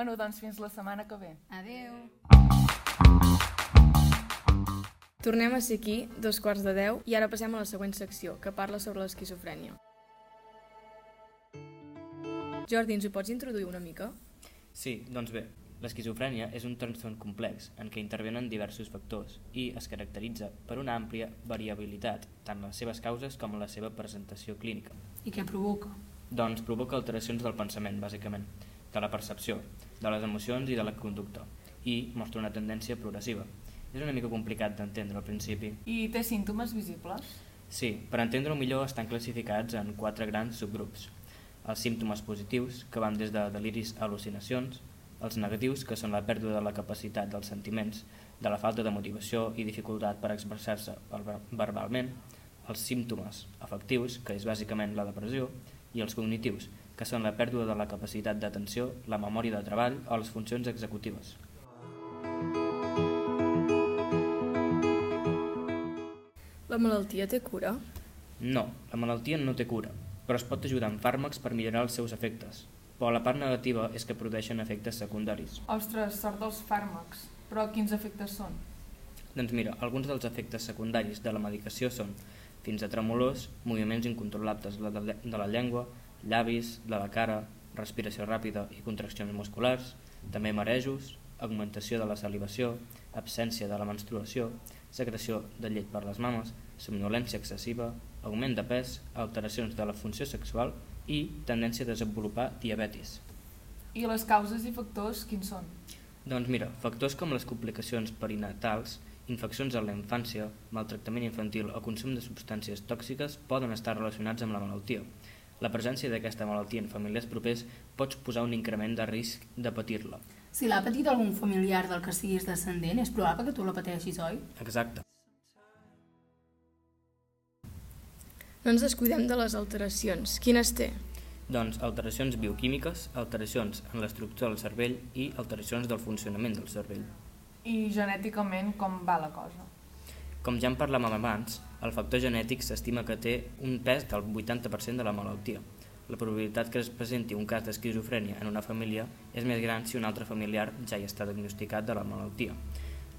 Bueno, doncs fins la setmana que ve. Adeu. Tornem a ser aquí, dos quarts de deu, i ara passem a la següent secció, que parla sobre l'esquizofrènia. Jordi, ens ho pots introduir una mica? Sí, doncs bé, l'esquizofrènia és un trastorn complex en què intervenen diversos factors i es caracteritza per una àmplia variabilitat, tant en les seves causes com en la seva presentació clínica. I què provoca? Doncs provoca alteracions del pensament, bàsicament, de la percepció, de les emocions i de la conducta, i mostra una tendència progressiva. És una mica complicat d'entendre al principi. I té símptomes visibles? Sí, per entendre-ho millor estan classificats en quatre grans subgrups. Els símptomes positius, que van des de deliris a al·lucinacions, els negatius, que són la pèrdua de la capacitat dels sentiments, de la falta de motivació i dificultat per expressar-se verbalment, els símptomes afectius, que és bàsicament la depressió, i els cognitius, que són la pèrdua de la capacitat d'atenció, la memòria de treball o les funcions executives. La malaltia té cura? No, la malaltia no té cura, però es pot ajudar amb fàrmacs per millorar els seus efectes. Però la part negativa és que produeixen efectes secundaris. Ostres, sort dels fàrmacs. Però quins efectes són? Doncs mira, alguns dels efectes secundaris de la medicació són fins a tremolors, moviments incontrolables de la llengua, llavis, de la cara, respiració ràpida i contraccions musculars, també marejos, augmentació de la salivació, absència de la menstruació, secreció de llet per les mames, somnolència excessiva, augment de pes, alteracions de la funció sexual i tendència a desenvolupar diabetis. I les causes i factors quins són? Doncs mira, factors com les complicacions perinatals, infeccions a la infància, maltractament infantil o consum de substàncies tòxiques poden estar relacionats amb la malaltia. La presència d'aquesta malaltia en familiars propers pot posar un increment de risc de patir-la. Si l'ha patit algun familiar del que siguis descendent, és probable que tu la pateixis, oi? Exacte. No ens descuidem de les alteracions. Quines té? Doncs alteracions bioquímiques, alteracions en l'estructura del cervell i alteracions del funcionament del cervell. I genèticament com va la cosa? Com ja en parlàvem abans, el factor genètic s'estima que té un pes del 80% de la malaltia la probabilitat que es presenti un cas d'esquizofrènia en una família és més gran si un altre familiar ja hi està diagnosticat de la malaltia.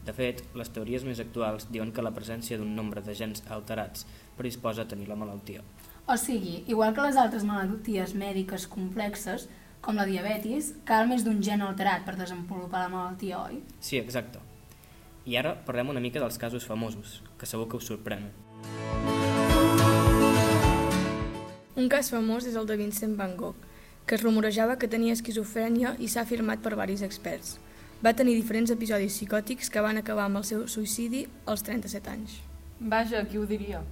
De fet, les teories més actuals diuen que la presència d'un nombre de gens alterats predisposa a tenir la malaltia. O sigui, igual que les altres malalties mèdiques complexes, com la diabetis, cal més d'un gen alterat per desenvolupar la malaltia, oi? Sí, exacte. I ara parlem una mica dels casos famosos, que segur que us sorprenen. Un cas famós és el de Vincent Van Gogh, que es rumorejava que tenia esquizofrènia i s'ha afirmat per varis experts. Va tenir diferents episodis psicòtics que van acabar amb el seu suïcidi als 37 anys. Vaja, qui ho diria?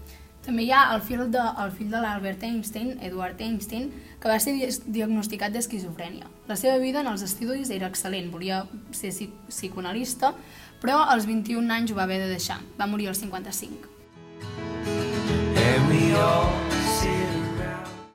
També hi ha el fill de, el fill de l'Albert Einstein, Edward Einstein, que va ser diagnosticat d'esquizofrènia. La seva vida en els estudis era excel·lent, volia ser psicoanalista, però als 21 anys ho va haver de deixar. Va morir als 55. And we all